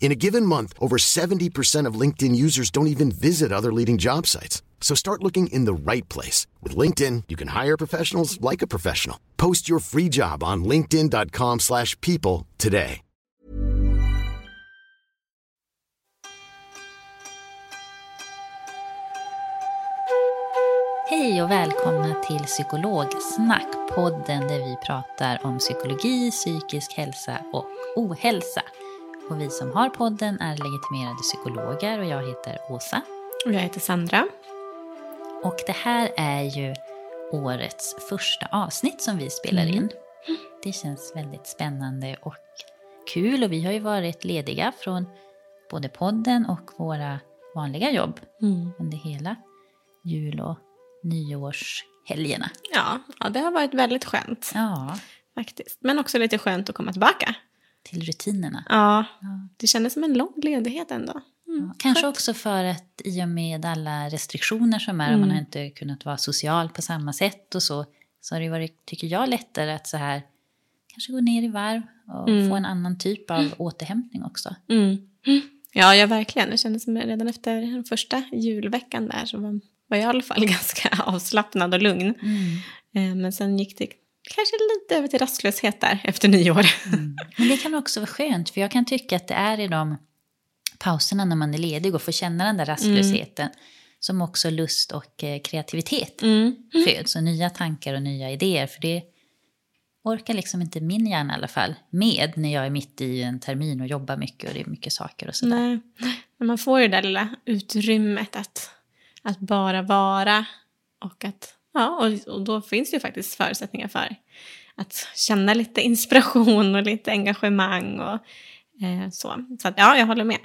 In a given month, over 70% of LinkedIn users don't even visit other leading job sites. So start looking in the right place. With LinkedIn, you can hire professionals like a professional. Post your free job on linkedin.com slash people today. Hej och välkomna till Psykologsnack, podden där vi pratar om psykologi, psykisk hälsa och ohälsa. Och vi som har podden är legitimerade psykologer och jag heter Åsa. Och jag heter Sandra. Och det här är ju årets första avsnitt som vi spelar Mm. in. Det känns väldigt spännande och kul och vi har ju varit lediga från både podden och våra vanliga jobb Mm. under hela jul och nyårshelgerna. Ja, ja, det har varit väldigt skönt Ja, faktiskt. Men också lite skönt att komma tillbaka. Till rutinerna. Ja, Ja. det kändes som en lång ledighet ändå. Mm, Ja, Kanske skönt. också för att i och med alla restriktioner som är, Mm. man har inte kunnat vara social på samma sätt och så, så har det varit, tycker jag, lättare att så här kanske gå ner i varv och Mm. få en annan typ av återhämtning också. Mm. Ja, ja, verkligen. Det kändes som redan efter den första julveckan där så var, var jag i alla fall ganska avslappnad och lugn. Eh, Men sen gick det kanske lite över till rastlöshet där efter nyår. Mm. Men det kan också vara skönt, för jag kan tycka att det är i de pauserna när man är ledig och får känna den där rastlösheten som också lust och eh, kreativitet Mm. föds och nya tankar och nya idéer. För det orkar liksom inte min hjärna i alla fall med när jag är mitt i en termin och jobbar mycket och det är mycket saker och sådär. Nej, men man får ju det där lilla utrymmet att, att bara vara. Och, att, ja, och, och då finns det ju faktiskt förutsättningar för att känna lite inspiration och lite engagemang. Och, eh, så så att, ja, jag håller med.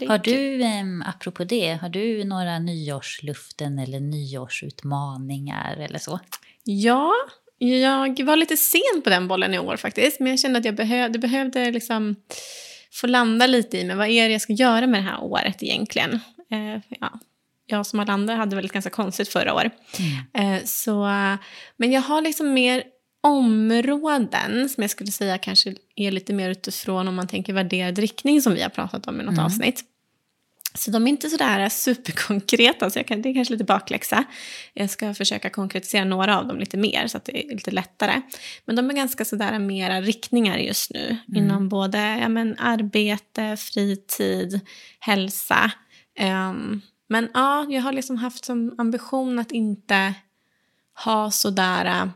Är Har du, eh, apropå det, har du några nyårsluften eller nyårsutmaningar eller så? Ja, jag var lite sen på den bollen i år faktiskt. Men jag kände att jag behövde, behövde liksom få landa lite i men vad är det jag ska göra med det här året egentligen. Eh, ja, jag som alla andra hade väl ett ganska konstigt förra år. Eh, så, men jag har liksom mer områden som jag skulle säga kanske är lite mer utifrån om man tänker värderad riktning som vi har pratat om i något avsnitt. Så de är inte sådär superkonkreta, så jag kan, det är kanske lite bakläxa. Jag ska försöka konkretisera några av dem lite mer så att det är lite lättare. Men de är ganska sådär mera riktningar just nu inom både ja, men, arbete, fritid, hälsa. Ehm, men ja, jag har liksom haft som ambition att inte ha sådär äh,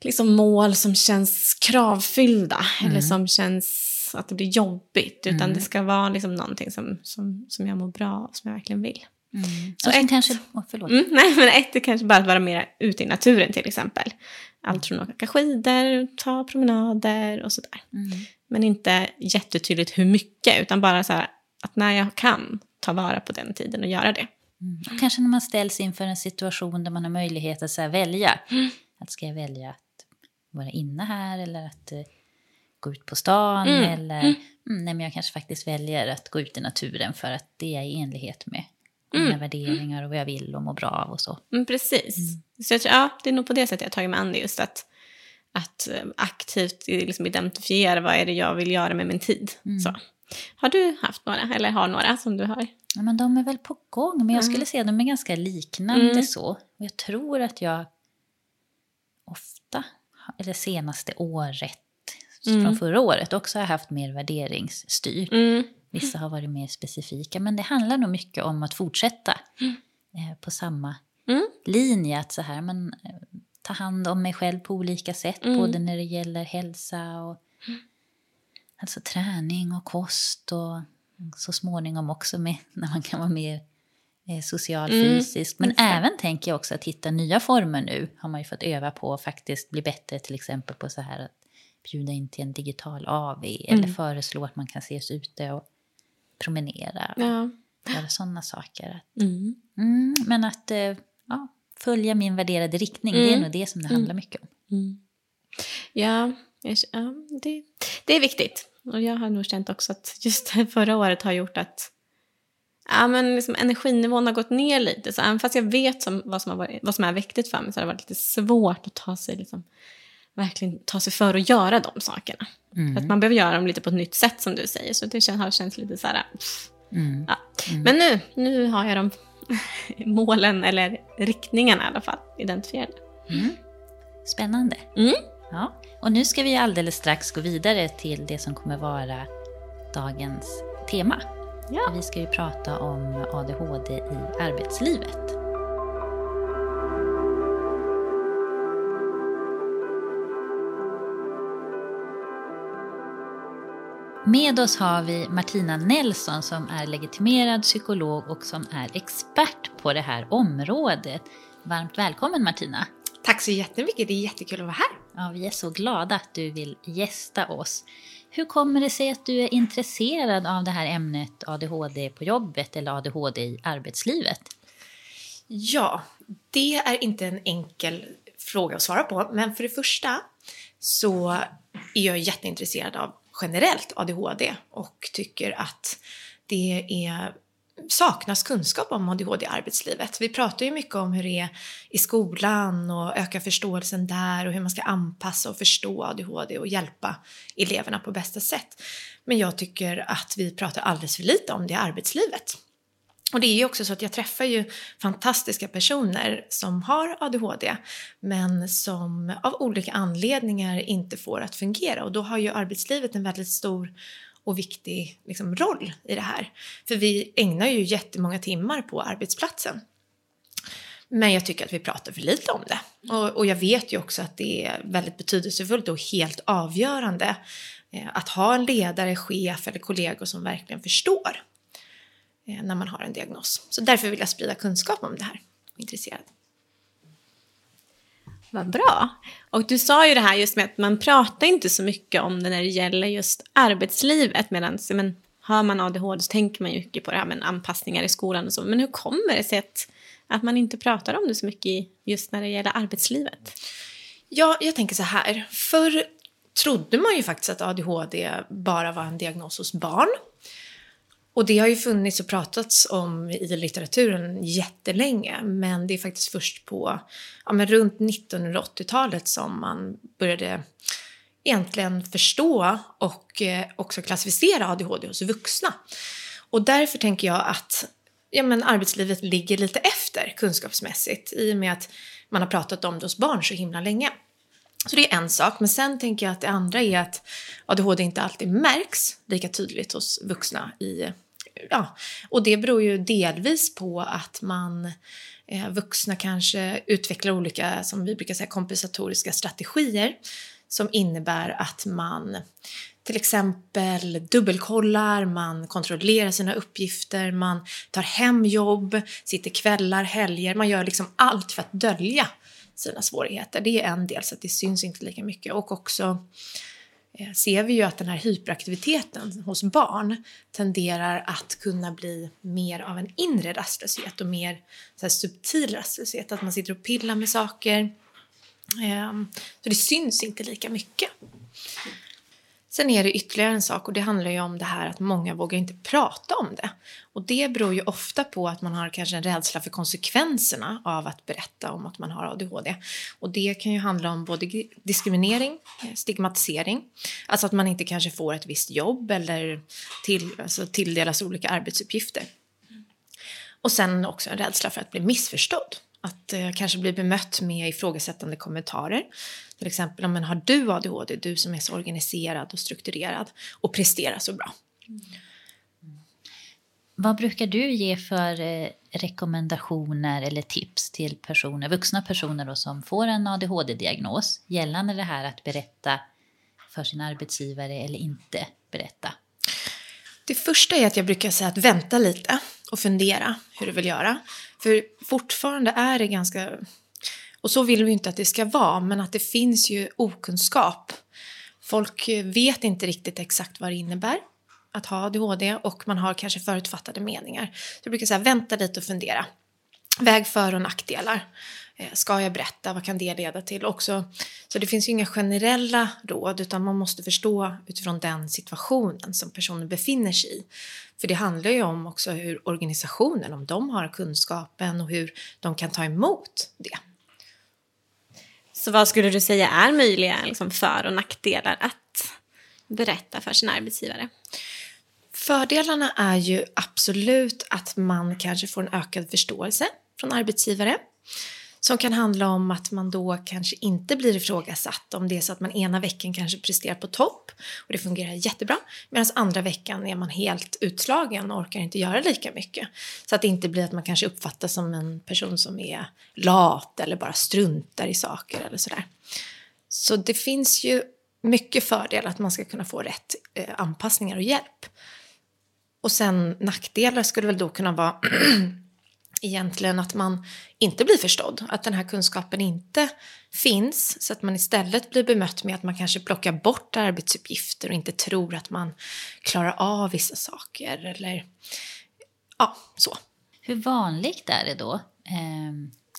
liksom mål som känns kravfyllda eller som känns att det blir jobbigt. Utan det ska vara liksom någonting som, som, som jag mår bra av, som jag verkligen vill. Så ett- kanske, oh, förlåt. Mm, nej, men ett är kanske bara att vara mer ute i naturen till exempel. Allt från att åka skidor, ta promenader och sådär. Men inte jättetydligt hur mycket, utan bara så här att när jag kan ta vara på den tiden och göra det. Och kanske när man ställs inför en situation där man har möjlighet att så välja. Att ska jag välja att vara inne här eller att eh, gå ut på stan. Mm, Eller mm, nej, men jag kanske faktiskt väljer att gå ut i naturen för att det är i enlighet med mina Mm, värderingar och vad jag vill och må bra av och så. Mm, precis. Så jag tror, ja, det är nog på det sättet jag har tagit mig an det. Just att, att eh, aktivt liksom identifiera vad är det jag vill göra med min tid. Så. Har du haft några, eller har några som du har? Ja, men de är väl på gång, men jag skulle säga att de är ganska liknande Mm. så. Och jag tror att jag ofta, eller senaste året, från förra året, också har haft mer värderingsstyr. Mm. Vissa har varit mer specifika, men det handlar nog mycket om att fortsätta eh, på samma Mm. linje. Att så här, men, eh, ta hand om mig själv på olika sätt, Mm. både när det gäller hälsa och alltså träning och kost och så småningom också med, när man kan vara mer eh, social, Mm, fysisk. Men även tänker jag också att hitta nya former nu har man ju fått öva på och faktiskt bli bättre till exempel på så här att bjuda in till en digital AV eller Mm. föreslå att man kan ses ute och promenera och Ja. göra sådana saker. Mm. Mm, men att eh, ja, följa min värderade riktning, det är nog det som det handlar mycket om. Ja, jag, ja det, det är viktigt. Och jag har nog känt också att just förra året har gjort att ja, men liksom energinivån har gått ner lite. Så även fast jag vet som, vad, som har varit, vad som är viktigt för mig så har det varit lite svårt att ta sig, liksom, verkligen ta sig för att göra de sakerna. För att man behöver göra dem lite på ett nytt sätt som du säger. Så det har känts lite så här... pff. Ja. Men nu, nu har jag de målen, eller riktningarna i alla fall, identifierade. Spännande. Mm. Ja, och nu ska vi alldeles strax gå vidare till det som kommer vara dagens tema. Ja. Vi ska ju prata om ADHD i arbetslivet. Med oss har vi Martina Nelson som är legitimerad psykolog och som är expert på det här området. Varmt välkommen Martina! Tack så jättemycket, det är jättekul att vara här. Ja, vi är så glada att du vill gästa oss. Hur kommer det sig att du är intresserad av det här ämnet ADHD på jobbet eller ADHD i arbetslivet? Ja, det är inte en enkel fråga att svara på, men för det första så är jag jätteintresserad av generellt ADHD och tycker att det är saknas kunskap om ADHD i arbetslivet. Vi pratar ju mycket om hur det är i skolan och öka förståelsen där och hur man ska anpassa och förstå ADHD och hjälpa eleverna på bästa sätt. Men jag tycker att vi pratar alldeles för lite om det i arbetslivet. Och det är ju också så att jag träffar ju fantastiska personer som har ADHD men som av olika anledningar inte får att fungera och då har ju arbetslivet en väldigt stor och viktig liksom, roll i det här. För vi ägnar ju jättemånga timmar på arbetsplatsen. Men jag tycker att vi pratar för lite om det. Och, och jag vet ju också att det är väldigt betydelsefullt och helt avgörande eh, att ha en ledare, chef eller kollegor som verkligen förstår eh, när man har en diagnos. Så därför vill jag sprida kunskap om det här. Och intresserad. Vad bra. Och du sa ju det här just med att man pratar inte så mycket om det när det gäller just arbetslivet. Medan men, har man ADHD så tänker man ju mycket på det här med anpassningar i skolan och så. Men hur kommer det sig att, att man inte pratar om det så mycket just när det gäller arbetslivet? Ja, jag tänker så här. Förr trodde man ju faktiskt att ADHD bara var en diagnos hos barn. Och det har ju funnits och pratats om i litteraturen jättelänge. Men det är faktiskt först på ja, men runt 1980-talet som man började egentligen förstå och eh, också klassificera ADHD hos vuxna. Och därför tänker jag att ja, men arbetslivet ligger lite efter kunskapsmässigt i och med att man har pratat om det hos barn så himla länge. Så det är en sak, men sen tänker jag att det andra är att ADHD inte alltid märks lika tydligt hos vuxna i Ja, och det beror ju delvis på att man eh, vuxna kanske utvecklar olika, som vi brukar säga, kompensatoriska strategier som innebär att man till exempel dubbelkollar, man kontrollerar sina uppgifter, man tar hem jobb, sitter kvällar, helger, man gör liksom allt för att dölja sina svårigheter. Det är en del så att det syns inte lika mycket och också eh, ser vi ju att den här hyperaktiviteten hos barn tenderar att kunna bli mer av en inre rastlöshet och mer så här, subtil rastlöshet. Att man sitter och pillar med saker, ehm, så det syns inte lika mycket. Sen är det ytterligare en sak och det handlar ju om det här att många vågar inte prata om det. Och det beror ju ofta på att man har kanske en rädsla för konsekvenserna av att berätta om att man har ADHD. Och det kan ju handla om både diskriminering, eh, stigmatisering, alltså att man inte kanske får ett visst jobb eller till, alltså tilldelas olika arbetsuppgifter. Och sen också en rädsla för att bli missförstådd. Att eh, kanske bli bemött med ifrågasättande kommentarer. Till exempel, men har du ADHD, du som är så organiserad och strukturerad och presterar så bra. Mm. Vad brukar du ge för eh, rekommendationer eller tips till personer, vuxna personer då, som får en ADHD-diagnos gällande det här att berätta för sin arbetsgivare eller inte berätta? Det första är att jag brukar säga att vänta lite och fundera hur du vill göra. För fortfarande är det ganska, och så vill vi inte att det ska vara, men att det finns ju okunskap. Folk vet inte riktigt exakt vad det innebär att ha ADHD och man har kanske förutfattade meningar. Så jag brukar säga vänta lite och fundera. Väg för och nackdelar. Eh, ska jag berätta? Vad kan det leda till? Också, så det finns ju inga generella råd utan man måste förstå utifrån den situationen som personen befinner sig i. För det handlar ju om också hur organisationen, om de har kunskapen och hur de kan ta emot det. Så vad skulle du säga är möjliga liksom, för och nackdelar att berätta för sin arbetsgivare? Fördelarna är ju absolut att man kanske får en ökad förståelse från arbetsgivare som kan handla om att man då kanske inte blir ifrågasatt om det är så att man ena veckan kanske presterar på topp och det fungerar jättebra medan andra veckan är man helt utslagen och orkar inte göra lika mycket. Så att det inte blir att man kanske uppfattas som en person som är lat eller bara struntar i saker eller sådär. Så det finns ju mycket fördel att man ska kunna få rätt eh, anpassningar och hjälp. Och sen nackdelar skulle väl då kunna vara egentligen att man inte blir förstådd, att den här kunskapen inte finns så att man istället blir bemött med att man kanske plockar bort arbetsuppgifter och inte tror att man klarar av vissa saker eller ja, så. Hur vanligt är det då, eh,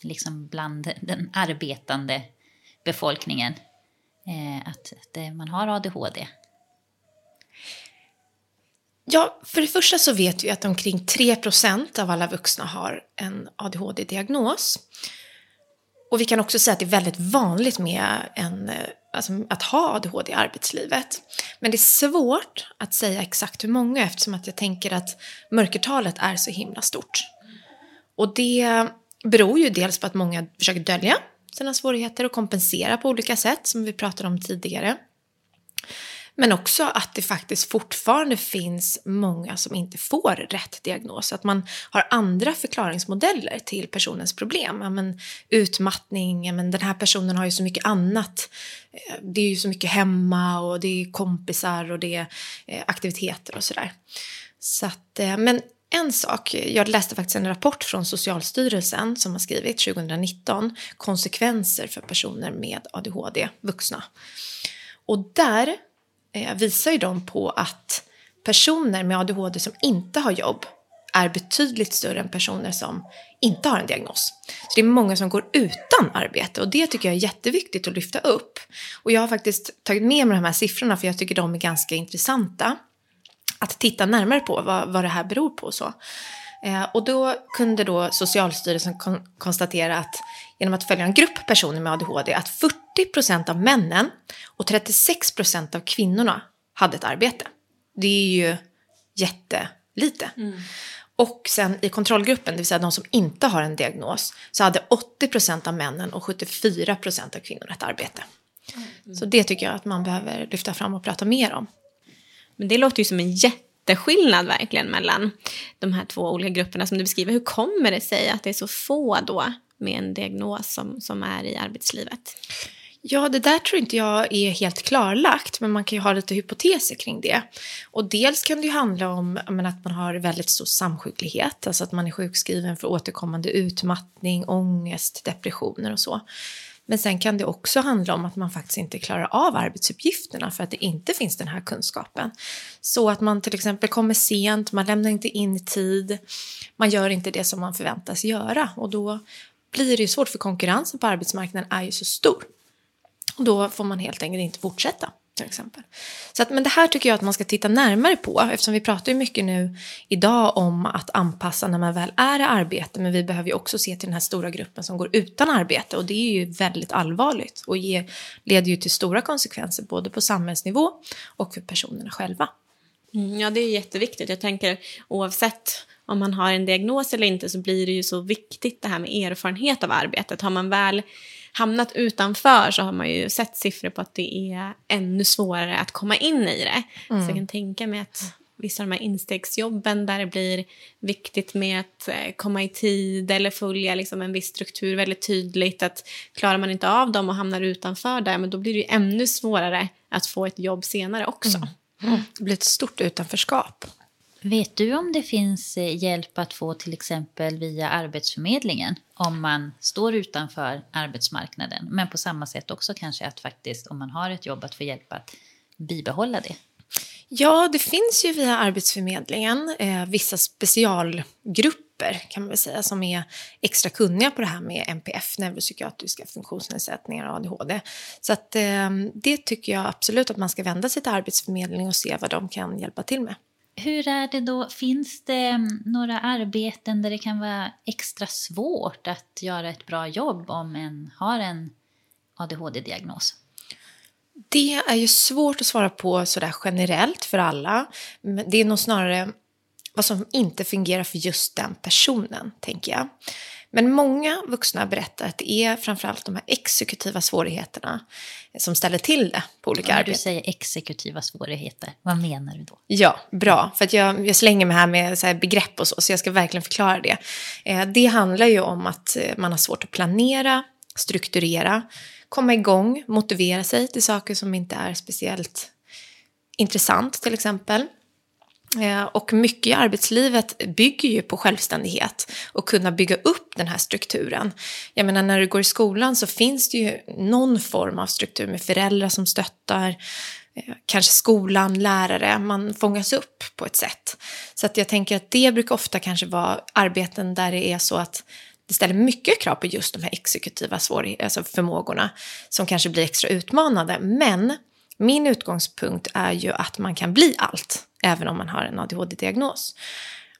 liksom bland den arbetande befolkningen, eh, att det, eh, man har ADHD? Ja, för det första så vet vi att omkring 3% av alla vuxna har en ADHD-diagnos. Och vi kan också säga att det är väldigt vanligt med en, eh, alltså att ha ADHD i arbetslivet. Men det är svårt att säga exakt hur många eftersom att jag tänker att mörkertalet är så himla stort. Och det beror ju dels på att många försöker dölja sina svårigheter och kompensera på olika sätt som vi pratade om tidigare. Men också att det faktiskt fortfarande finns många som inte får rätt diagnos. Att man har andra förklaringsmodeller till personens problem. Ja, men utmattning, ja, men den här personen har ju så mycket annat. Eh, det är ju så mycket hemma och det är kompisar och det är eh, aktiviteter och sådär. Så att, eh, men en sak, jag läste faktiskt en rapport från Socialstyrelsen som har skrivit 2019 konsekvenser för personer med ADHD, vuxna. Och där Eh, visar ju de på att personer med ADHD som inte har jobb är betydligt större än personer som inte har en diagnos. Så det är många som går utan arbete och det tycker jag är jätteviktigt att lyfta upp. Och jag har faktiskt tagit med mig de här siffrorna för jag tycker de är ganska intressanta. Att titta närmare på vad, vad det här beror på och så. Eh, och då kunde då Socialstyrelsen kon konstatera att genom att följa en grupp personer med ADHD att 40 av männen och 36% av kvinnorna hade ett arbete. Det är ju jättelite. Mm. Och sen i kontrollgruppen, det vill säga de som inte har en diagnos, så hade 80% av männen och 74% av kvinnorna ett arbete. Mm. Så det tycker jag att man behöver lyfta fram och prata mer om. Men det låter ju som en jätte jätteskillnad verkligen mellan de här två olika grupperna som du beskriver. Hur kommer det sig att det är så få då med en diagnos som, som är i arbetslivet? Ja, det där tror inte jag är helt klarlagt, men man kan ju ha lite hypoteser kring det. Och dels kan det ju handla om men, att man har väldigt stor samsjuklighet, alltså att man är sjukskriven för återkommande utmattning, ångest, depressioner och så. Men sen kan det också handla om att man faktiskt inte klarar av arbetsuppgifterna för att det inte finns den här kunskapen. Så att man till exempel kommer sent, man lämnar inte in i tid, man gör inte det som man förväntas göra och då blir det ju svårt för konkurrensen på arbetsmarknaden är ju så stor. Och då får man helt enkelt inte fortsätta till exempel. Så att, men det här tycker jag att man ska titta närmare på eftersom vi pratar ju mycket nu idag om att anpassa när man väl är i arbete men vi behöver ju också se till den här stora gruppen som går utan arbete och det är ju väldigt allvarligt och ge, leder ju till stora konsekvenser både på samhällsnivå och för personerna själva. Mm, ja, det är jätteviktigt. Jag tänker oavsett om man har en diagnos eller inte så blir det ju så viktigt det här med erfarenhet av arbetet. Har man väl hamnat utanför så har man ju sett siffror på att det är ännu svårare att komma in i det. Mm. Så jag kan tänka mig att vissa av de här instegsjobben där det blir viktigt med att eh, komma i tid eller följa liksom en viss struktur väldigt tydligt. Att klarar man inte av dem och hamnar utanför där, men då blir det ännu svårare att få ett jobb senare också. Mm. Mm. Det blir ett stort utanförskap. Vet du om det finns eh, hjälp att få till exempel via Arbetsförmedlingen om man står utanför arbetsmarknaden? Men på samma sätt också kanske att faktiskt om man har ett jobb att få hjälp att bibehålla det? Ja, det finns ju via Arbetsförmedlingen eh, vissa specialgrupper kan man väl säga som är extra kunniga på det här med NPF, neuropsykiatriska funktionsnedsättningar och ADHD. Så att, eh, det tycker jag absolut att man ska vända sig till Arbetsförmedlingen och se vad de kan hjälpa till med. Hur är det då, finns det mm, några arbeten där det kan vara extra svårt att göra ett bra jobb om en har en ADHD-diagnos? Det är ju svårt att svara på sådär generellt för alla. Det är nog snarare vad som inte fungerar för just den personen, tänker jag. Men många vuxna berättar att det är framförallt de här exekutiva svårigheterna som ställer till det på olika När arbeten. du säger exekutiva svårigheter, vad menar du då? Ja, bra. För att jag, jag slänger mig här med här begrepp och så, så jag ska verkligen förklara det. Eh, det handlar ju om att eh, man har svårt att planera, strukturera, komma igång, motivera sig till saker som inte är speciellt intressant till exempel. Eh, och mycket i arbetslivet bygger ju på självständighet och kunna bygga upp den här strukturen. Jag menar när du går i skolan så finns det ju någon form av struktur med föräldrar som stöttar, eh, kanske skolan, lärare, man fångas upp på ett sätt. Så att jag tänker att det brukar ofta kanske vara arbeten där det är så att det ställer mycket krav på just de här exekutiva alltså förmågorna som kanske blir extra utmanande. Men min utgångspunkt är ju att man kan bli allt, även om man har en ADHD-diagnos.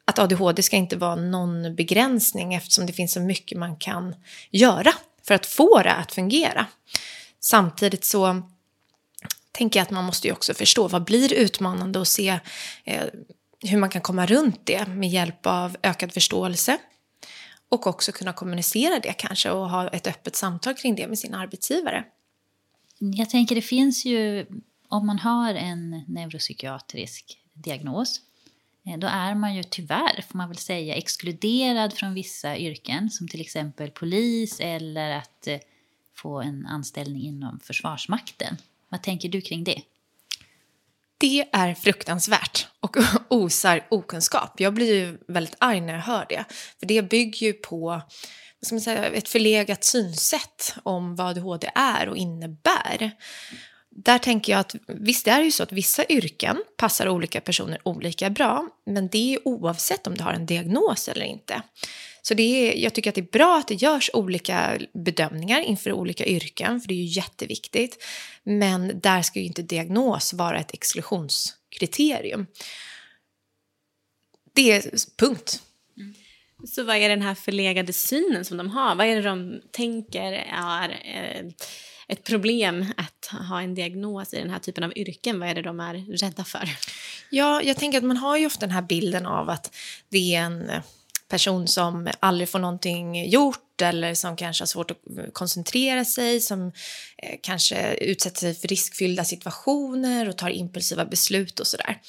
Att ADHD ska inte vara någon begränsning eftersom det finns så mycket man kan göra för att få det att fungera. Samtidigt så tänker jag att man måste ju också förstå vad blir utmanande och se eh, hur man kan komma runt det med hjälp av ökad förståelse och också kunna kommunicera det kanske och ha ett öppet samtal kring det med sin arbetsgivare. Jag tänker det finns ju, om man har en neuropsykiatrisk diagnos, eh, då är man ju tyvärr, får man väl säga, exkluderad från vissa yrken som till exempel polis eller att eh, få en anställning inom Försvarsmakten. Vad tänker du kring det? Det är fruktansvärt och osar okunskap. Jag blir ju väldigt arg när jag hör det. För det bygger ju på vad ska man säga, ett förlegat synsätt om vad ADHD är och innebär. Där tänker jag att visst är det ju så att vissa yrken passar olika personer olika bra, men det är oavsett om du har en diagnos eller inte. Så det är, jag tycker att det är bra att det görs olika bedömningar inför olika yrken, för det är ju jätteviktigt. Men där ska ju inte diagnos vara ett exklusionskriterium. Det är punkt. Mm. Så vad är den här förlegade synen som de har? Vad är det de tänker är eh, ett problem att ha en diagnos i den här typen av yrken? Vad är det de är rädda för? Ja, jag tänker att man har ju ofta den här bilden av att det är en person som aldrig får någonting gjort eller som kanske har svårt att koncentrera sig, som eh, kanske utsätter sig för riskfyllda situationer och tar impulsiva beslut och sådär.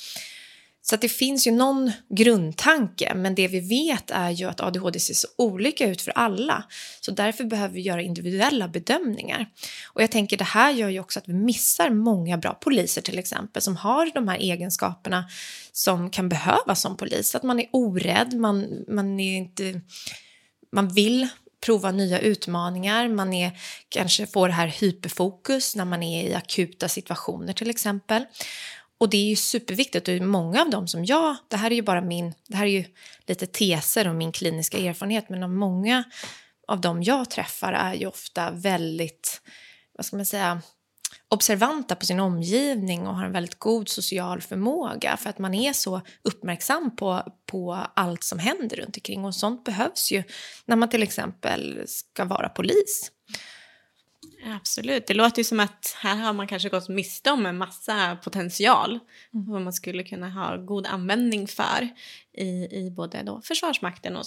Så det finns ju någon grundtanke, men det vi vet är ju att ADHD ser så olika ut för alla. Så därför behöver vi göra individuella bedömningar. Och jag tänker det här gör ju också att vi missar många bra poliser till exempel som har de här egenskaperna som kan behövas som polis. Att man är orädd, man, man är inte... Man vill prova nya utmaningar, man är, kanske får det här hyperfokus när man är i akuta situationer till exempel. Och det är ju superviktigt och många av dem som jag, det här är ju bara min, det här är ju lite teser om min kliniska erfarenhet, men många av dem jag träffar är ju ofta väldigt, vad ska man säga, observanta på sin omgivning och har en väldigt god social förmåga för att man är så uppmärksam på, på allt som händer runt omkring. Och sånt behövs ju när man till exempel ska vara polis. Absolut. Det låter ju som att här har man kanske gått miste om en massa potential mm. vad man skulle kunna ha god användning för i, i både då Försvarsmakten och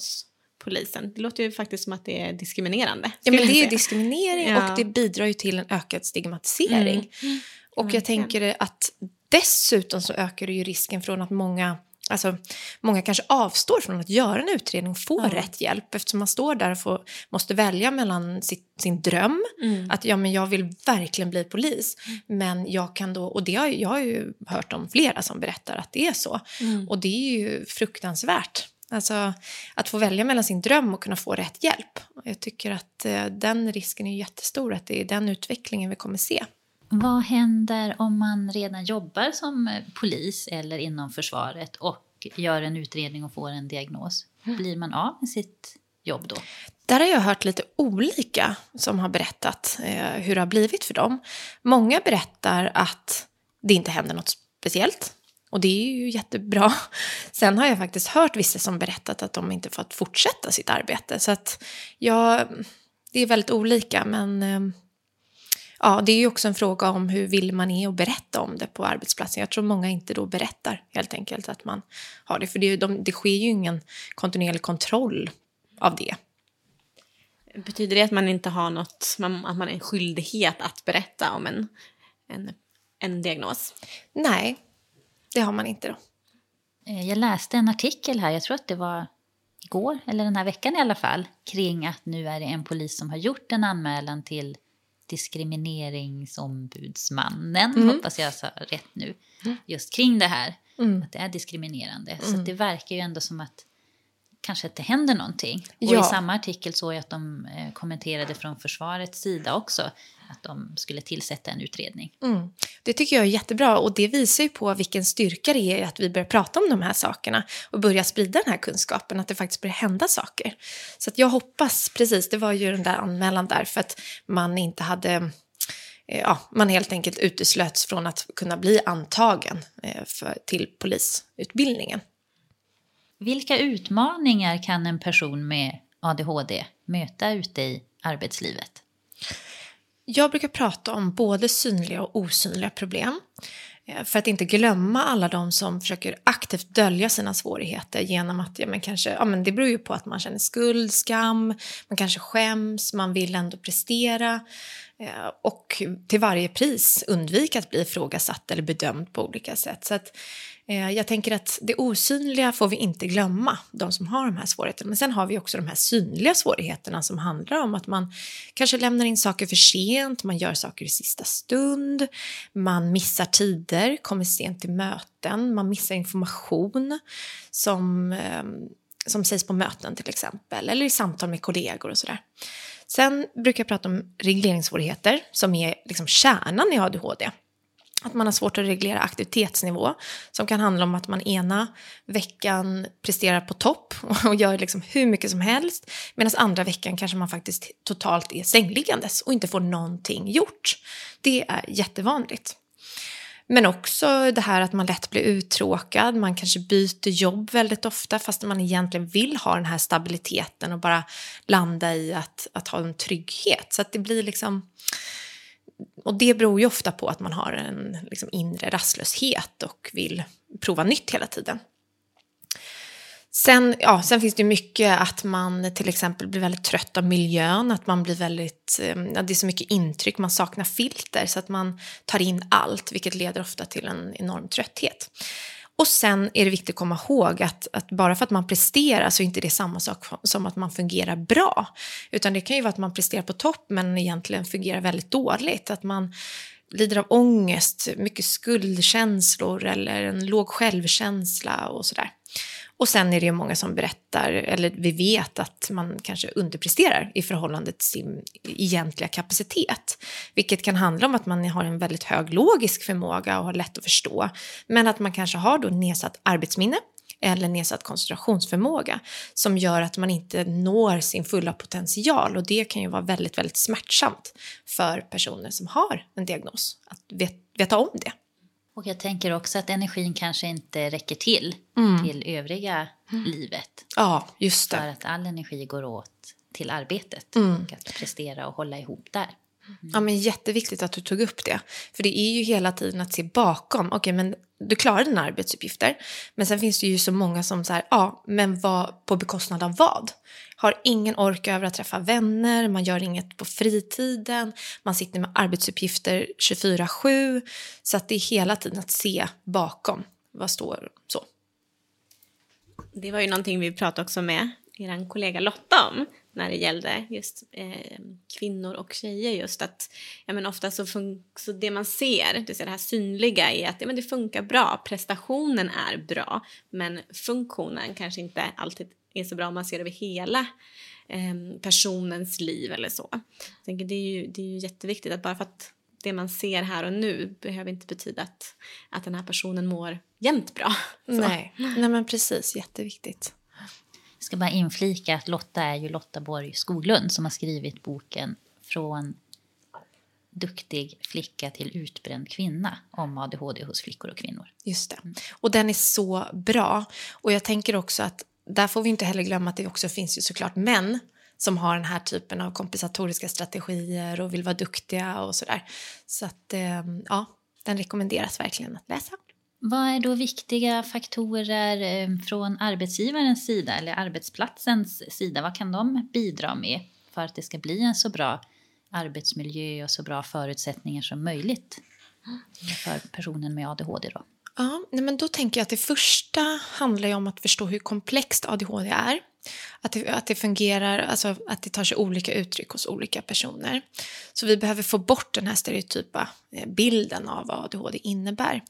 polisen. Det låter ju faktiskt som att det är diskriminerande. Ja, men det är diskriminering ja. och det bidrar ju till en ökad stigmatisering. Mm. Och jag tänker att dessutom så ökar det ju risken från att många Alltså, många kanske avstår från att göra en utredning och få mm. rätt hjälp eftersom man står där och får, måste välja mellan sitt, sin dröm, mm. att ja, men jag vill verkligen bli polis, mm. men jag kan då, och det har, jag har ju hört om flera som berättar att det är så, mm. och det är ju fruktansvärt. Alltså att få välja mellan sin dröm och kunna få rätt hjälp. Jag tycker att eh, den risken är jättestor, att det är den utvecklingen vi kommer se. Vad händer om man redan jobbar som polis eller inom försvaret och gör en utredning och får en diagnos? Blir man av med sitt jobb då? Där har jag hört lite olika som har berättat eh, hur det har blivit för dem. Många berättar att det inte händer något speciellt. Och det är ju jättebra. Sen har jag faktiskt hört vissa som berättat att de inte fått fortsätta sitt arbete. Så att ja, det är väldigt olika men eh, ja, det är ju också en fråga om hur vill man är och berätta om det på arbetsplatsen. Jag tror många inte då berättar helt enkelt att man har det. För det, de, det sker ju ingen kontinuerlig kontroll av det. Betyder det att man inte har något, att man har en skyldighet att berätta om en, en, en diagnos? Nej, det har man inte då. Eh, jag läste en artikel här, jag tror att det var igår, eller den här veckan i alla fall, kring att nu är det en polis som har gjort en anmälan till diskrimineringsombudsmannen, mm. hoppas jag sa rätt nu, mm. just kring det här. Mm. Att det är diskriminerande. Mm. Så det verkar ju ändå som att kanske inte händer någonting. Och ja. i samma artikel såg jag att de eh, kommenterade från försvarets sida också att de skulle tillsätta en utredning. Mm. Det tycker jag är jättebra och det visar ju på vilken styrka det är att vi börjar prata om de här sakerna och börja sprida den här kunskapen, att det faktiskt börjar hända saker. Så jag hoppas, precis, det var ju den där anmälan där för att man inte hade eh, ja, man helt enkelt uteslöts från att kunna bli antagen eh, för, till polisutbildningen. Vilka utmaningar kan en person med ADHD möta ute i arbetslivet? Jag brukar prata om både synliga och osynliga problem. Eh, för att inte glömma alla de som försöker aktivt dölja sina svårigheter genom att, ja men kanske, ja men det beror ju på att man känner skuld, skam, man kanske skäms, man vill ändå prestera eh, och till varje pris undvika att bli ifrågasatt eller bedömd på olika sätt. Så att Eh, jag tänker att det osynliga får vi inte glömma, de som har de här svårigheterna. Men sen har vi också de här synliga svårigheterna som handlar om att man kanske lämnar in saker för sent, man gör saker i sista stund, man missar tider, kommer sent till möten, man missar information som, ehm, som sägs på möten till exempel, eller i samtal med kollegor och sådär. Sen brukar jag prata om regleringssvårigheter som är liksom kärnan i ADHD. Att man har svårt att reglera aktivitetsnivå som kan handla om att man ena veckan presterar på topp och gör liksom hur mycket som helst medan andra veckan kanske man faktiskt totalt är sängliggandes och inte får någonting gjort. Det är jättevanligt. Men också det här att man lätt blir uttråkad, man kanske byter jobb väldigt ofta fast man egentligen vill ha den här stabiliteten och bara landa i att, att ha en trygghet. Så att det blir liksom och det beror ju ofta på att man har en liksom, inre rastlöshet och vill prova nytt hela tiden. Sen, ja, sen finns det mycket att man till exempel blir väldigt trött av miljön, att man blir väldigt, ehm, ja, det är så mycket intryck, man saknar filter så att man tar in allt, vilket leder ofta till en enorm trötthet. Och sen är det viktigt att komma ihåg att, att, bara för att man presterar så är inte det samma sak som att man fungerar bra. Utan det kan ju vara att man presterar på topp men egentligen fungerar väldigt dåligt. Att man lider av ångest, mycket skuldkänslor eller en låg självkänsla och sådär. Och sen är det ju många som berättar, eller vi vet att man kanske underpresterar i förhållande till sin egentliga kapacitet. Vilket kan handla om att man har en väldigt hög logisk förmåga och har lätt att förstå. Men att man kanske har då nedsatt arbetsminne eller nedsatt koncentrationsförmåga som gör att man inte når sin fulla potential och det kan ju vara väldigt, väldigt smärtsamt för personer som har en diagnos att veta om det. Och jag tänker också att energin kanske inte räcker till Mm. till övriga livet. Ja, just För det. att all energi går åt till arbetet Mm. och att prestera och hålla ihop där. Ja, men jätteviktigt att du tog upp det. För det är ju hela tiden att se bakom. Okej, men du klarar dina arbetsuppgifter. Men sen finns det ju så många som så här, ja, men vad, på bekostnad av vad? Har ingen ork över att träffa vänner, man gör inget på fritiden, man sitter med arbetsuppgifter 24-7. Så att det är hela tiden att se bakom. Vad står så? Det var ju någonting vi pratade också med er kollega Lotta om när det gällde just eh, kvinnor och tjejer. Just att ja, men ofta så, så det man ser, det, vill säga det här synliga är att ja, men det funkar bra, prestationen är bra men funktionen kanske inte alltid är så bra om man ser över hela eh, personens liv eller så. Jag tänker, det, är ju, det är ju jätteviktigt att bara för att det man ser här och nu behöver inte betyda att, att den här personen mår jämt bra. Så. Nej. Nej, men precis. Jätteviktigt. Ska bara inflika att Lotta är ju Lotta Borg Skoglund som har skrivit boken Från duktig flicka till utbränd kvinna om ADHD hos flickor och kvinnor. Just det. Och den är så bra. Och jag tänker också att där får vi inte heller glömma att det också finns ju såklart män som har den här typen av kompensatoriska strategier och vill vara duktiga och sådär. Så att eh, ja, den rekommenderas verkligen att läsa. Vad är då viktiga faktorer eh, från arbetsgivarens sida eller arbetsplatsens sida? Vad kan de bidra med för att det ska bli en så bra arbetsmiljö och så bra förutsättningar som möjligt för personen med ADHD? Då? Ja, nej men då tänker jag att det första handlar ju om att förstå hur komplext ADHD är. Att det, att det fungerar, alltså att det tar sig olika uttryck hos olika personer. Så vi behöver få bort den här stereotypa eh, bilden av vad ADHD innebär.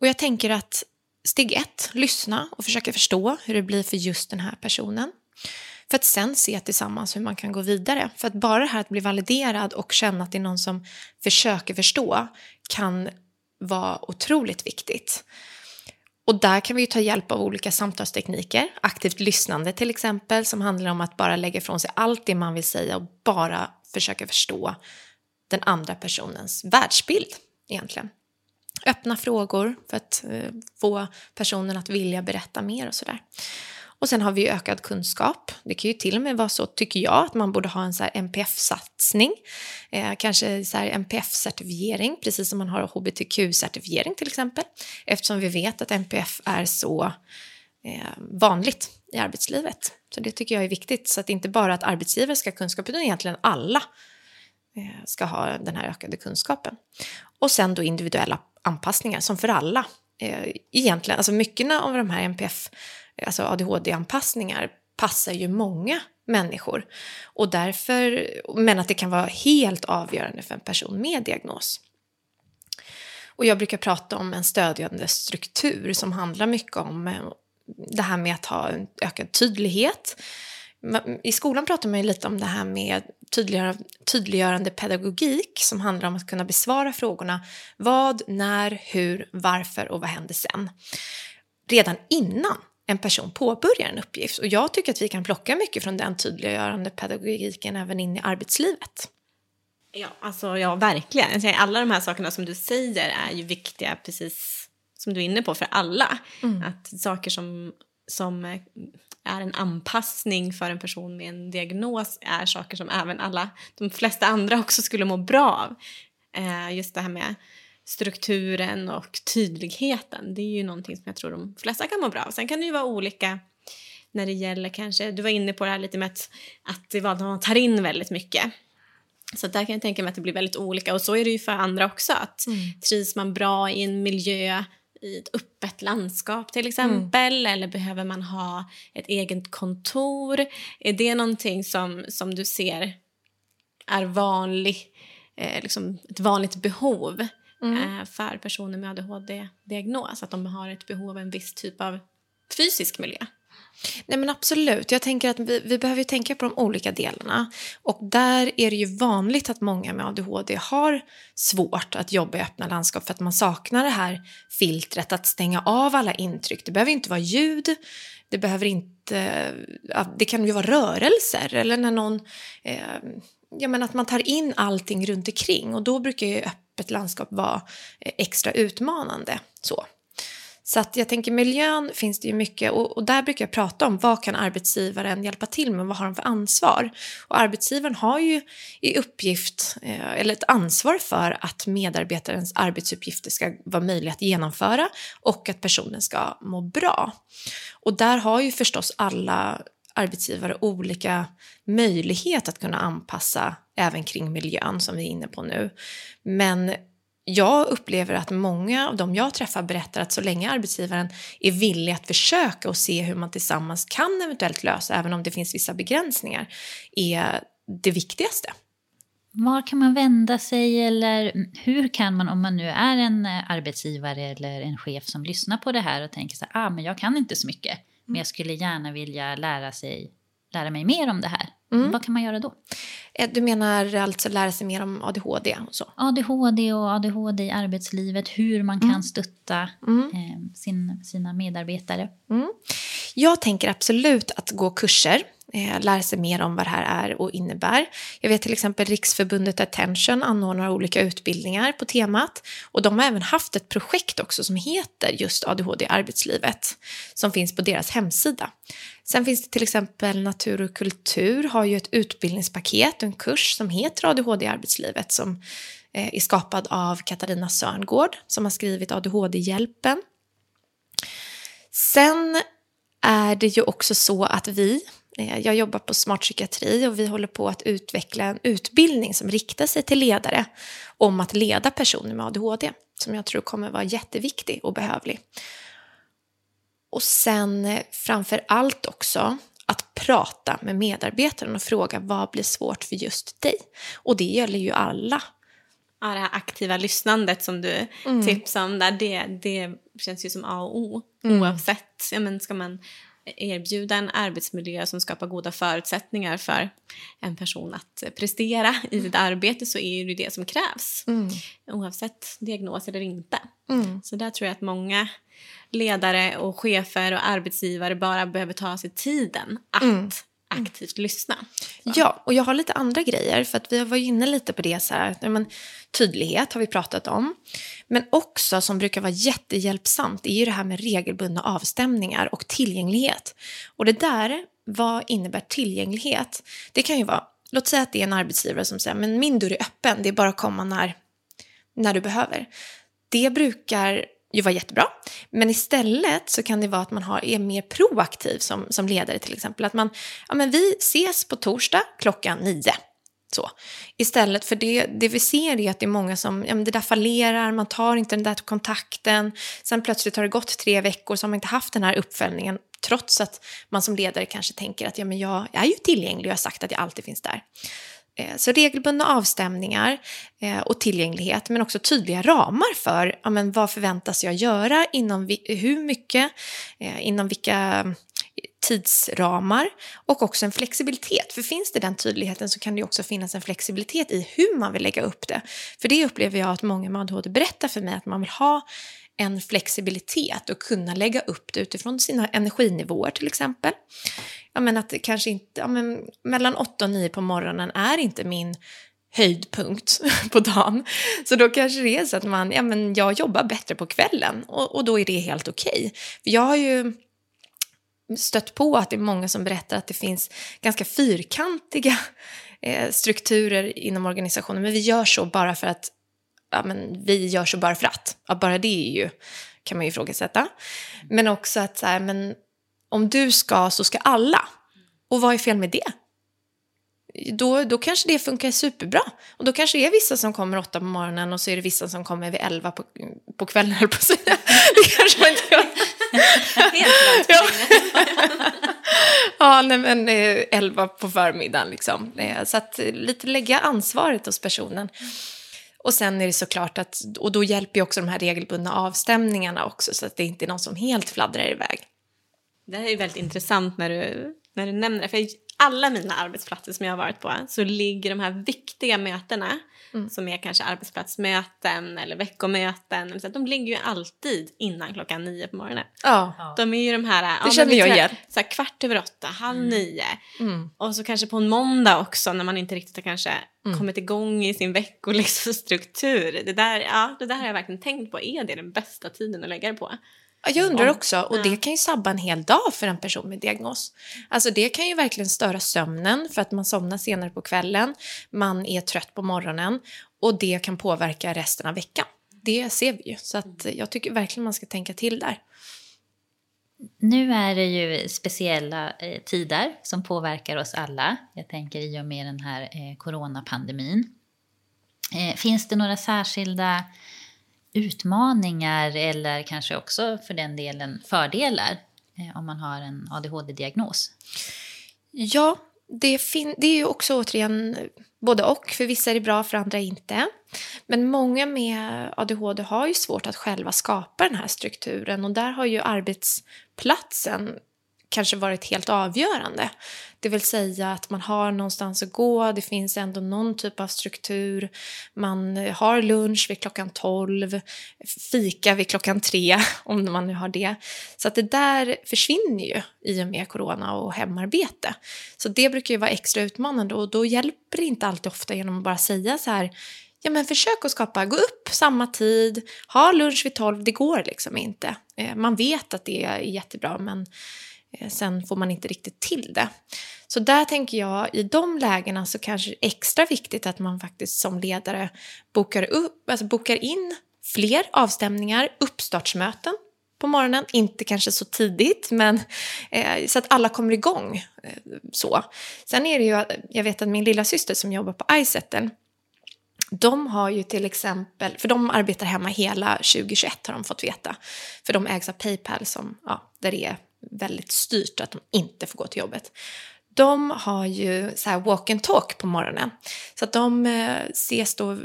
Och jag tänker att steg ett, lyssna och försöka förstå hur det blir för just den här personen. För att sen se tillsammans hur man kan gå vidare. För att bara det här att bli validerad och känna att det är någon som försöker förstå kan vara otroligt viktigt. Och där kan vi ju ta hjälp av olika samtalstekniker. Aktivt lyssnande till exempel, som handlar om att bara lägga ifrån sig allt det man vill säga och bara försöka förstå den andra personens världsbild egentligen. Öppna frågor för att eh, få personen att vilja berätta mer och sådär. Och sen har vi ökad kunskap. Det kan ju till och med vara så, tycker jag, att man borde ha en så NPF-satsning. Eh, kanske så här NPF-certifiering, precis som man har hbtq-certifiering till exempel. Eftersom vi vet att NPF är så eh, vanligt i arbetslivet. Så det tycker jag är viktigt, så att inte bara att arbetsgivare ska ha kunskap, utan egentligen alla Eh, ska ha den här ökade kunskapen. Och sen då individuella anpassningar som för alla. Eh, egentligen, alltså mycket av de här NPF, eh, alltså ADHD-anpassningar passar ju många människor. Och därför, men att det kan vara helt avgörande för en person med diagnos. Och jag brukar prata om en stödjande struktur som handlar mycket om det här med att ha en ökad tydlighet. I skolan pratar man ju lite om det här med tydliggör, tydliggörande pedagogik som handlar om att kunna besvara frågorna vad, när, hur, varför och vad händer sen? Redan innan en person påbörjar en uppgift. Och jag tycker att vi kan plocka mycket från den tydliggörande pedagogiken även in i arbetslivet. Ja, alltså, ja verkligen. Alla de här sakerna som du säger är ju viktiga, precis som du är inne på, för alla. Att saker som, som är en anpassning för en person med en diagnos är saker som även alla, de flesta andra också skulle må bra av. Eh, just det här med strukturen och tydligheten, det är ju någonting som jag tror de flesta kan må bra av. Sen kan det ju vara olika när det gäller kanske, du var inne på det här lite med att, att det var, man tar in väldigt mycket. Så där kan jag tänka mig att det blir väldigt olika och så är det ju för andra också. Att Trivs man bra i en miljö i ett öppet landskap till exempel eller behöver man ha ett eget kontor? Är det någonting som, som du ser är vanlig, eh, liksom ett vanligt behov eh, för personer med ADHD-diagnos? Att de har ett behov av en viss typ av fysisk miljö? Nej men absolut, jag tänker att vi, vi behöver tänka på de olika delarna. Och där är det ju vanligt att många med ADHD har svårt att jobba i öppna landskap för att man saknar det här filtret att stänga av alla intryck. Det behöver inte vara ljud, det behöver inte, det kan ju vara rörelser eller när någon, eh, ja men att man tar in allting runt omkring och då brukar ju öppet landskap vara eh, extra utmanande. Så. Så att jag tänker miljön finns det ju mycket och, och, där brukar jag prata om vad kan arbetsgivaren hjälpa till med, vad har de för ansvar? Och arbetsgivaren har ju i uppgift, eh, eller ett ansvar för att medarbetarens arbetsuppgifter ska vara möjliga att genomföra och att personen ska må bra. Och där har ju förstås alla arbetsgivare olika möjlighet att kunna anpassa även kring miljön som vi är inne på nu. Men jag upplever att många av dem jag träffar berättar att så länge arbetsgivaren är villig att försöka och se hur man tillsammans kan eventuellt lösa, även om det finns vissa begränsningar, är det viktigaste. Var kan man vända sig eller hur kan man om man nu är en arbetsgivare eller en chef som lyssnar på det här och tänker så här, ah, men jag kan inte så mycket, men jag skulle gärna vilja lära, sig, lära mig mer om det här. Mm. Vad kan man göra då? Eh, du menar alltså lära sig mer om ADHD? Och så? ADHD och ADHD i arbetslivet, hur man kan mm. stötta mm. Eh, sin, sina medarbetare. Mm. Jag tänker absolut att gå kurser eh, lära sig mer om vad det här är och innebär. Jag vet till exempel Riksförbundet Attention anordnar olika utbildningar på temat och de har även haft ett projekt också som heter just ADHD i arbetslivet som finns på deras hemsida. Sen finns det till exempel Natur och kultur har ju ett utbildningspaket och en kurs som heter ADHD i arbetslivet som eh, är skapad av Katarina Sörngård som har skrivit ADHD-hjälpen. Sen är det ju också så att vi eh, jag jobbar på Smart psykiatri och vi håller på att utveckla en utbildning som riktar sig till ledare om att leda personer med ADHD som jag tror kommer vara jätteviktig och behövlig. Och sen eh, framför allt också att prata med medarbetaren och fråga vad blir svårt för just dig? Och det gäller ju alla. Ja, det här aktiva lyssnandet som du mm. tipsade om där, det, det känns ju som A och O. Mm. Oavsett, ja, men ska man erbjuda en arbetsmiljö som skapar goda förutsättningar för en person att prestera i sitt arbete så är det det som krävs. Mm. Oavsett diagnos eller inte. Mm. Så där tror jag att många ledare och chefer och arbetsgivare bara behöver ta sig tiden att mm aktivt lyssna. Så. Ja, och jag har lite andra grejer. För att vi var inne lite på det så här. Men, tydlighet har vi pratat om. Men också som brukar vara jättehjälpsamt är ju det här med regelbundna avstämningar och tillgänglighet. Och det där, vad innebär tillgänglighet? Det kan ju vara, låt säga att det är en arbetsgivare som säger men min dörr är öppen, det är bara att komma när, när du behöver. Det brukar ju vara jättebra. Men istället så kan det vara att man har, är mer proaktiv som, som ledare till exempel. Att man, ja men vi ses på torsdag klockan nio. Så. Istället för det, det vi ser är att det är många som, ja men det där fallerar, man tar inte den där kontakten. Sen plötsligt har det gått tre veckor så har man inte haft den här uppföljningen. Trots att man som ledare kanske tänker att ja, men jag, jag är ju tillgänglig och jag har sagt att jag alltid finns där. Eh, så regelbundna avstämningar eh, och tillgänglighet men också tydliga ramar för ja, men vad förväntas jag göra, inom hur mycket, eh, inom vilka tidsramar och också en flexibilitet. För finns det den tydligheten så kan det också finnas en flexibilitet i hur man vill lägga upp det. För det upplever jag att många med ADHD berättar för mig att man vill ha en flexibilitet och kunna lägga upp det utifrån sina energinivåer till exempel. Ja, men att det kanske inte, ja, men mellan 8 och 9 på morgonen är inte min höjdpunkt på dagen. Så då kanske det är så att man, ja men jag jobbar bättre på kvällen och, och då är det helt okej. Okay. För jag har ju stött på att det är många som berättar att det finns ganska fyrkantiga eh, strukturer inom organisationen, men vi gör så bara för att ja, men vi gör så bara för att. Ja, bara det är ju, kan man ju ifrågasätta. Men också att så här, men om du ska så ska alla. Och vad är fel med det? Då, då kanske det funkar superbra. Och då kanske det är vissa som kommer åtta på morgonen och så är det vissa som kommer vid elva på, på kvällen, höll på att säga. Det kanske man inte gör. Helt ja. ja, nej men eh, elva på förmiddagen liksom. Eh, så att lite lägga ansvaret hos personen. Och sen är det såklart att, och då hjälper ju också de här regelbundna avstämningarna också så att det inte är någon som helt fladdrar iväg. Det här är väldigt intressant när du, när du nämner det. För alla mina arbetsplatser som jag har varit på så ligger de här viktiga mötena mm. som är kanske arbetsplatsmöten eller veckomöten. Så de ligger ju alltid innan klockan nio på morgonen. Ja. De är ju de här, det ja, känner jag igen. Så här, kvart över åtta, halv mm. nio. Mm. Och så kanske på en måndag också när man inte riktigt har kanske mm. kommit igång i sin veckostruktur. Liksom, det, där, ja, det där har jag verkligen tänkt på. Är det den bästa tiden att lägga det på? Jag undrar också, och det kan ju sabba en hel dag för en person med diagnos. Alltså det kan ju verkligen störa sömnen för att man somnar senare på kvällen, man är trött på morgonen och det kan påverka resten av veckan. Det ser vi ju, så att jag tycker verkligen man ska tänka till där. Nu är det ju speciella eh, tider som påverkar oss alla. Jag tänker i och med den här eh, coronapandemin. Eh, finns det några särskilda utmaningar eller kanske också för den delen fördelar eh, om man har en ADHD-diagnos? Ja, det, det är ju också återigen eh, både och. För vissa är det bra, för andra inte. Men många med ADHD har ju svårt att själva skapa den här strukturen och där har ju arbetsplatsen kanske varit helt avgörande. Det vill säga att man har någonstans att gå, det finns ändå någon typ av struktur. Man har lunch vid klockan 12, fika vid klockan 3 om man nu har det. Så att det där försvinner ju i och med corona och hemarbete. Så det brukar ju vara extra utmanande och då hjälper det inte alltid ofta genom att bara säga så här ja men försök att skapa, gå upp samma tid, ha lunch vid 12, det går liksom inte. Eh, man vet att det är jättebra men Eh, sen får man inte riktigt till det. Så där tänker jag, i de lägena så kanske det är extra viktigt att man faktiskt som ledare bokar, upp, alltså bokar in fler avstämningar, uppstartsmöten på morgonen, inte kanske så tidigt, men eh, så att alla kommer igång. Eh, så. Sen är det ju, jag vet att min lilla syster som jobbar på Izettle de har ju till exempel, för de arbetar hemma hela 2021 har de fått veta, för de ägs av Paypal som, ja, där det är väldigt styrt att de inte får gå till jobbet. De har ju så här walk and talk på morgonen. Så att de eh, ses då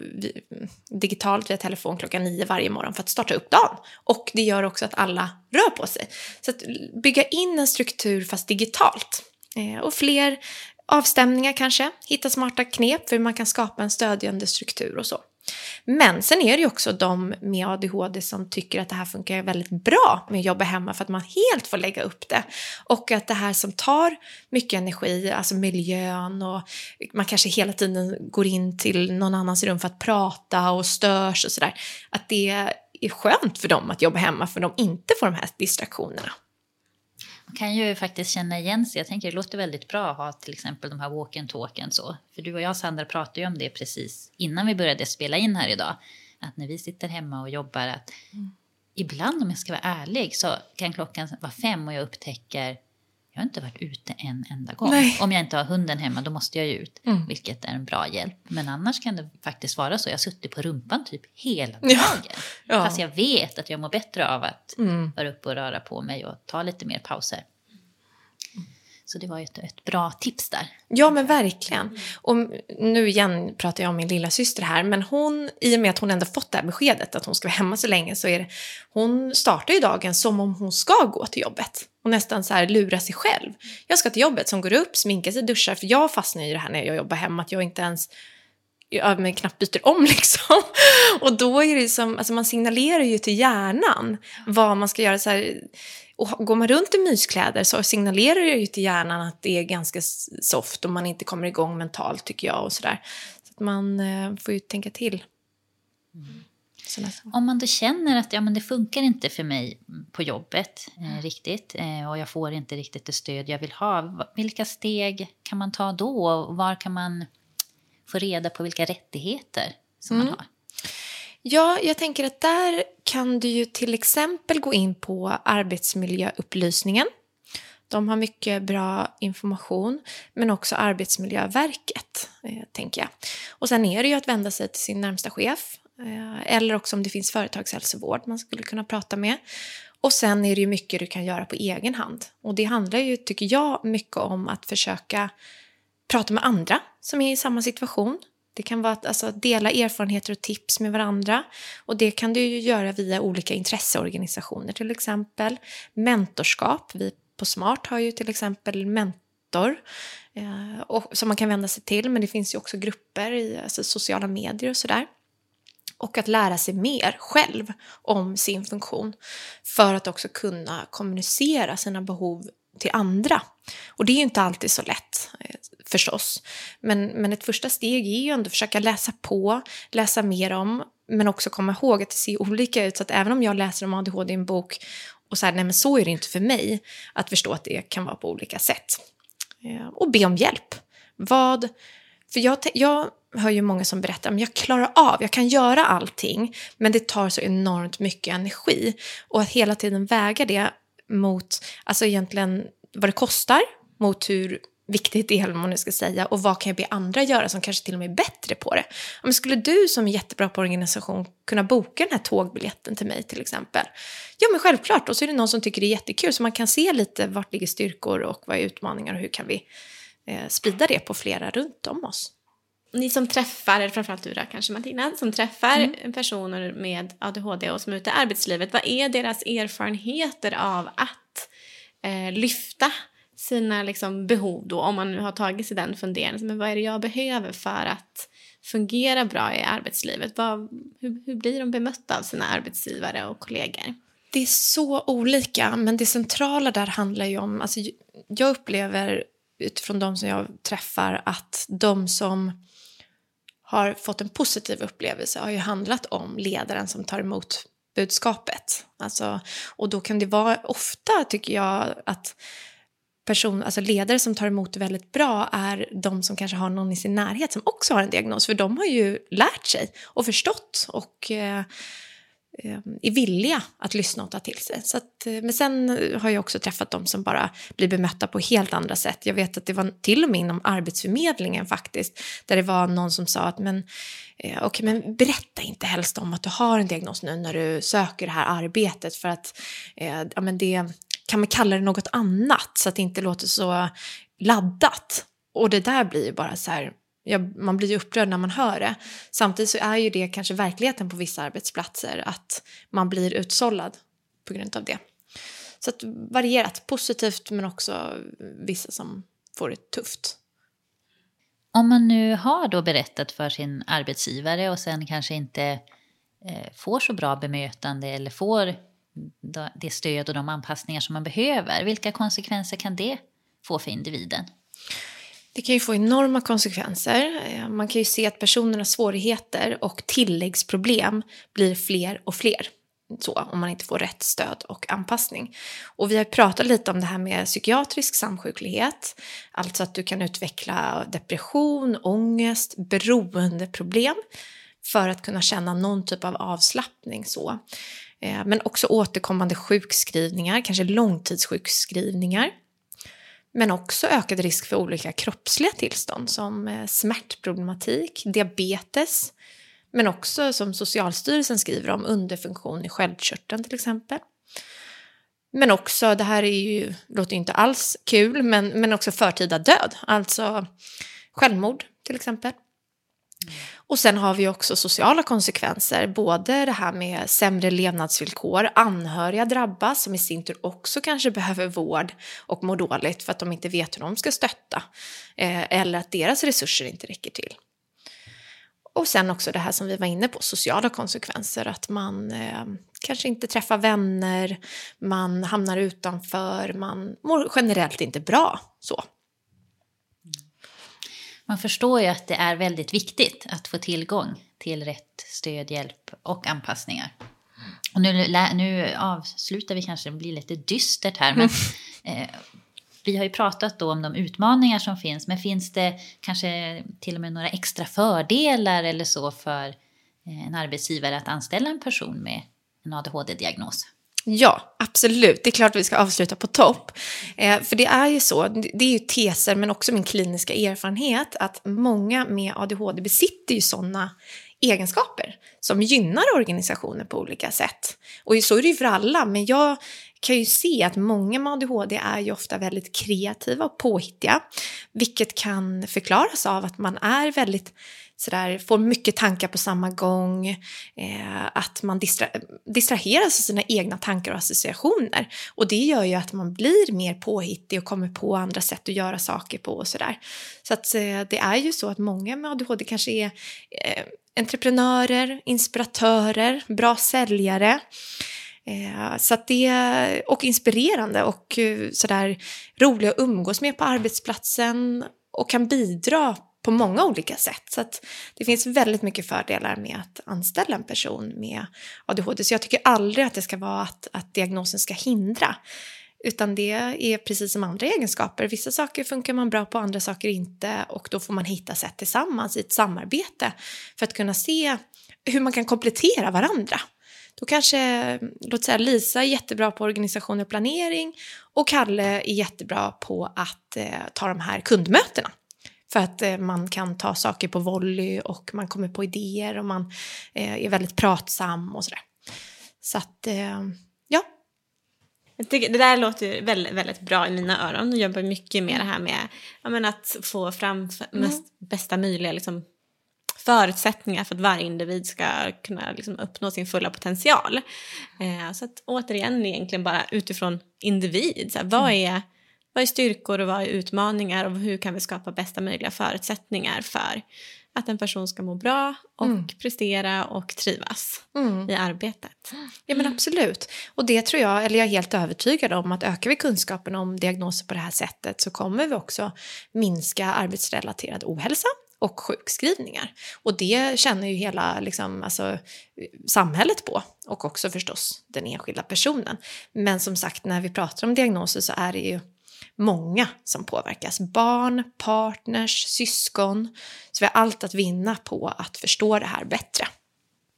digitalt via telefon klockan nio varje morgon för att starta upp dagen. Och det gör också att alla rör på sig. Så att bygga in en struktur fast digitalt. Eh, och fler avstämningar kanske, hitta smarta knep för hur man kan skapa en stödjande struktur och så. Men sen är det ju också de med ADHD som tycker att det här funkar väldigt bra med att jobba hemma för att man helt får lägga upp det. Och att det här som tar mycket energi, alltså miljön och man kanske hela tiden går in till någon annans rum för att prata och störs och sådär. Att det är skönt för dem att jobba hemma för de inte får de här distraktionerna. Kan ju faktiskt känna igen sig. Jag tänker det låter väldigt bra att ha till exempel de här walk and talken så. För du och jag Sandra pratade ju om det precis innan vi började spela in här idag. Att när vi sitter hemma och jobbar att mm. ibland om jag ska vara ärlig så kan klockan vara fem och jag upptäcker jag har inte varit ute en enda gång. Nej. Om jag inte har hunden hemma då måste jag ju ut, mm. vilket är en bra hjälp. Men annars kan det faktiskt vara så. Jag har suttit på rumpan typ hela dagen. Ja. Ja. Fast jag vet att jag mår bättre av att mm. vara uppe och röra på mig och ta lite mer pauser. Så det var ett, ett bra tips där. Ja, men verkligen. Och nu igen pratar jag om min lilla syster här, men hon, i och med att hon ändå fått det här beskedet att hon ska vara hemma så länge, så är det, hon startar ju dagen som om hon ska gå till jobbet. Och nästan så här lura sig själv. Jag ska till jobbet, som går upp, sminkar sig, duschar, för jag fastnar i det här när jag jobbar hemma, att jag inte ens jag men knappt byter om liksom. Och då är det som, alltså man signalerar ju till hjärnan vad man ska göra. Så här, och går man runt i myskläder så signalerar det ju till hjärnan att det är ganska soft och man inte kommer igång mentalt tycker jag och sådär. Så att man eh, får ju tänka till. Mm. Om man då känner att ja, men det funkar inte för mig på jobbet eh, riktigt eh, och jag får inte riktigt det stöd jag vill ha. Vilka steg kan man ta då? Och var kan man få reda på vilka rättigheter som mm. man har? Ja, jag tänker att där kan du ju till exempel gå in på arbetsmiljöupplysningen. De har mycket bra information, men också Arbetsmiljöverket, eh, tänker jag. Och sen är det ju att vända sig till sin närmsta chef, eh, eller också om det finns företagshälsovård man skulle kunna prata med. Och sen är det ju mycket du kan göra på egen hand. Och det handlar ju, tycker jag, mycket om att försöka prata med andra som är i samma situation. Det kan vara att alltså, dela erfarenheter och tips med varandra. Och det kan du ju göra via olika intresseorganisationer till exempel. Mentorskap. Vi på Smart har ju till exempel mentor eh, och, som man kan vända sig till, men det finns ju också grupper i alltså, sociala medier och sådär. Och att lära sig mer själv om sin funktion för att också kunna kommunicera sina behov till andra. Och det är ju inte alltid så lätt eh, förstås. Men, men ett första steg är ju ändå att försöka läsa på, läsa mer om, men också komma ihåg att det ser olika ut. Så att även om jag läser om ADHD i en bok och så här, nej men så är det inte för mig, att förstå att det kan vara på olika sätt. Eh, och be om hjälp. Vad... För jag, jag hör ju många som berättar att jag klarar av, jag kan göra allting, men det tar så enormt mycket energi. Och att hela tiden väga det mot, alltså egentligen vad det kostar, mot hur viktigt det är, om man nu ska säga, och vad kan jag be andra göra som kanske till och med är bättre på det? Men skulle du som är jättebra på organisation kunna boka den här tågbiljetten till mig till exempel? Ja, men självklart. Och så är det någon som tycker det är jättekul, så man kan se lite vart ligger styrkor och vad är utmaningar och hur kan vi eh, sprida det på flera runt om oss. Ni som träffar, eller framförallt du då kanske Martina, som träffar mm. personer med ADHD och som är ute i arbetslivet, vad är deras erfarenheter av att eh, lyfta sina liksom, behov då, om man nu har tagit sig den funderingen. Men vad är det jag behöver för att fungera bra i arbetslivet? Vad, hur, hur blir de bemötta av sina arbetsgivare och kollegor? Det är så olika, men det centrala där handlar ju om... Alltså, jag upplever utifrån de som jag träffar att de som har fått en positiv upplevelse har ju handlat om ledaren som tar emot budskapet. Alltså, och då kan det vara ofta, tycker jag, att person, alltså ledare som tar emot det väldigt bra är de som kanske har någon i sin närhet som också har en diagnos. För de har ju lärt sig och förstått och eh, eh Ehm, är villiga att lyssna och ta till sig. Så att, eh, men sen eh, har jag också träffat de som bara blir bemötta på helt andra sätt. Jag vet att det var till och med inom Arbetsförmedlingen faktiskt, där det var någon som sa att men, eh, okay, men berätta inte helst om att du har en diagnos nu när du söker det här arbetet för att ja, men det, kan man kalla det något annat så att det inte låter så laddat? Och det där blir ju bara så här, jag, man blir ju upprörd när man hör det. Samtidigt så är ju det kanske verkligheten på vissa arbetsplatser, att man blir utsållad på grund av det. Så att varierat, positivt men också vissa som får det tufft. Om man nu har då berättat för sin arbetsgivare och sen kanske inte eh, får så bra bemötande eller får det stöd och de anpassningar som man behöver. Vilka konsekvenser kan det få för individen? Det kan ju få enorma konsekvenser. Eh, man kan ju se att personernas svårigheter och tilläggsproblem blir fler och fler. Så, om man inte får rätt stöd och anpassning. Och vi har pratat lite om det här med psykiatrisk samsjuklighet. Alltså att du kan utveckla depression, ångest, beroendeproblem för att kunna känna någon typ av avslappning. Så. Eh, men också återkommande sjukskrivningar, kanske långtidssjukskrivningar. Men också ökad risk för olika kroppsliga tillstånd som eh, smärtproblematik, diabetes, men också som Socialstyrelsen skriver om underfunktion i sköldkörteln till exempel. Men också, det här är ju, låter ju inte alls kul, men, men också förtida död, alltså självmord till exempel. Mm. Och sen har vi också sociala konsekvenser, både det här med sämre levnadsvillkor, anhöriga drabbas som i sin tur också kanske behöver vård och mår dåligt för att de inte vet hur de ska stötta eh, eller att deras resurser inte räcker till. Och sen också det här som vi var inne på, sociala konsekvenser, att man eh, kanske inte träffar vänner, man hamnar utanför, man mår generellt inte bra. så man förstår ju att det är väldigt viktigt att få tillgång till rätt stöd, hjälp och anpassningar. Och nu, nu avslutar vi kanske, det blir lite dystert här, men eh, vi har ju pratat då om de utmaningar som finns, men finns det kanske till och med några extra fördelar eller så för eh, en arbetsgivare att anställa en person med en ADHD-diagnos? Ja, absolut. Det är klart att vi ska avsluta på topp. Eh, för det är ju så, det är ju teser men också min kliniska erfarenhet att många med ADHD besitter ju sådana egenskaper som gynnar organisationer på olika sätt. Och så är det ju för alla, men jag kan ju se att många med ADHD är ju ofta väldigt kreativa och påhittiga, vilket kan förklaras av att man är väldigt sådär, får mycket tankar på samma gång, eh, att man distra distraheras av sina egna tankar och associationer. Och det gör ju att man blir mer påhittig och kommer på andra sätt att göra saker på och sådär. Så att eh, det är ju så att många med ADHD kanske är eh, entreprenörer, inspiratörer, bra säljare. Eh, så att det, och inspirerande och eh, sådär roliga att umgås med på arbetsplatsen och kan bidra på många olika sätt. Så att det finns väldigt mycket fördelar med att anställa en person med ADHD. Så jag tycker aldrig att det ska vara att, att diagnosen ska hindra. Utan det är precis som andra egenskaper. Vissa saker funkar man bra på, andra saker inte. Och då får man hitta sätt tillsammans i ett samarbete för att kunna se hur man kan komplettera varandra. Då kanske, låt säga Lisa är jättebra på organisation och planering och Kalle är jättebra på att eh, ta de här kundmötena. För att eh, man kan ta saker på volley och man kommer på idéer och man eh, är väldigt pratsam och sådär. Så att, eh, ja. Jag tycker, det där låter väldigt, väldigt bra i mina öron. Jag jobbar mycket med det här med ja, att få fram mest, mm. bästa möjliga liksom, förutsättningar för att varje individ ska kunna liksom, uppnå sin fulla potential. Eh, så att återigen egentligen bara utifrån individ, så här, vad är vad är styrkor och vad är utmaningar och hur kan vi skapa bästa möjliga förutsättningar för att en person ska må bra och mm. prestera och trivas mm. i arbetet. Ja men absolut. Och det tror jag, eller jag är helt övertygad om att ökar vi kunskapen om diagnoser på det här sättet så kommer vi också minska arbetsrelaterad ohälsa och sjukskrivningar. Och det känner ju hela liksom, alltså, samhället på och också förstås den enskilda personen. Men som sagt, när vi pratar om diagnoser så är det ju många som påverkas. Barn, partners, syskon. Så vi har allt att vinna på att förstå det här bättre.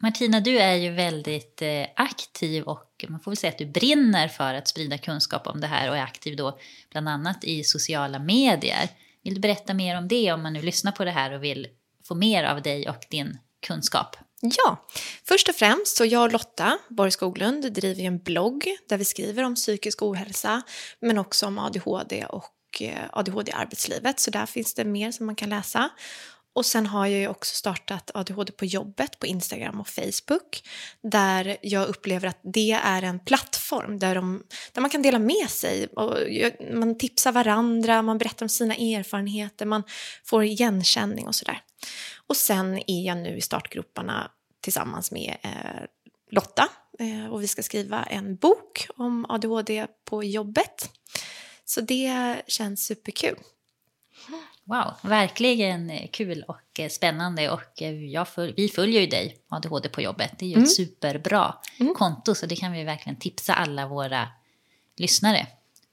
Martina, du är ju väldigt eh, aktiv och man får väl säga att du brinner för att sprida kunskap om det här och är aktiv då bland annat i sociala medier. Vill du berätta mer om det om man nu lyssnar på det här och vill få mer av dig och din kunskap? Ja, först och främst så jag och Lotta Borg Skoglund driver en blogg där vi skriver om psykisk ohälsa men också om ADHD och eh, ADHD i arbetslivet. Så där finns det mer som man kan läsa. Och sen har jag ju också startat ADHD på jobbet på Instagram och Facebook där jag upplever att det är en plattform där, de, där man kan dela med sig. Och man tipsar varandra, man berättar om sina erfarenheter, man får igenkänning och sådär. Och sen är jag nu i startgroparna tillsammans med eh, Lotta eh, och vi ska skriva en bok om ADHD på jobbet. Så det känns superkul. Wow, verkligen kul och spännande. Och jag föl vi följer ju dig, ADHD på jobbet. Det är ju mm. ett superbra mm. konto, så det kan vi verkligen tipsa alla våra lyssnare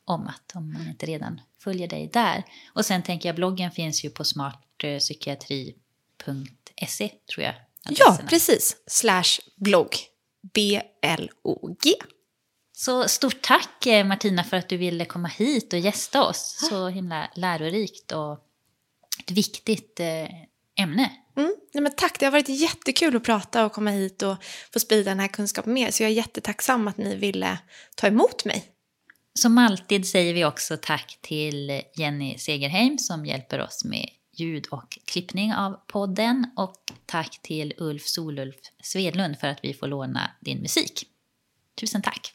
om att om man inte redan följer dig där. Och sen tänker jag, bloggen finns ju på smartpsykiatri.se tror jag. Ja, precis. Slash blogg. B-L-O-G. Så stort tack eh, Martina för att du ville komma hit och gästa oss. Så himla lärorikt och ett viktigt eh, ämne. Mm. Nej, men tack, det har varit jättekul att prata och komma hit och få sprida den här kunskapen mer. Så jag är jättetacksam att ni ville ta emot mig. Som alltid säger vi också tack till Jenny Segerheim som hjälper oss med ljud och klippning av podden. Och tack till Ulf Solulf Svedlund för att vi får låna din musik. Tusen tack!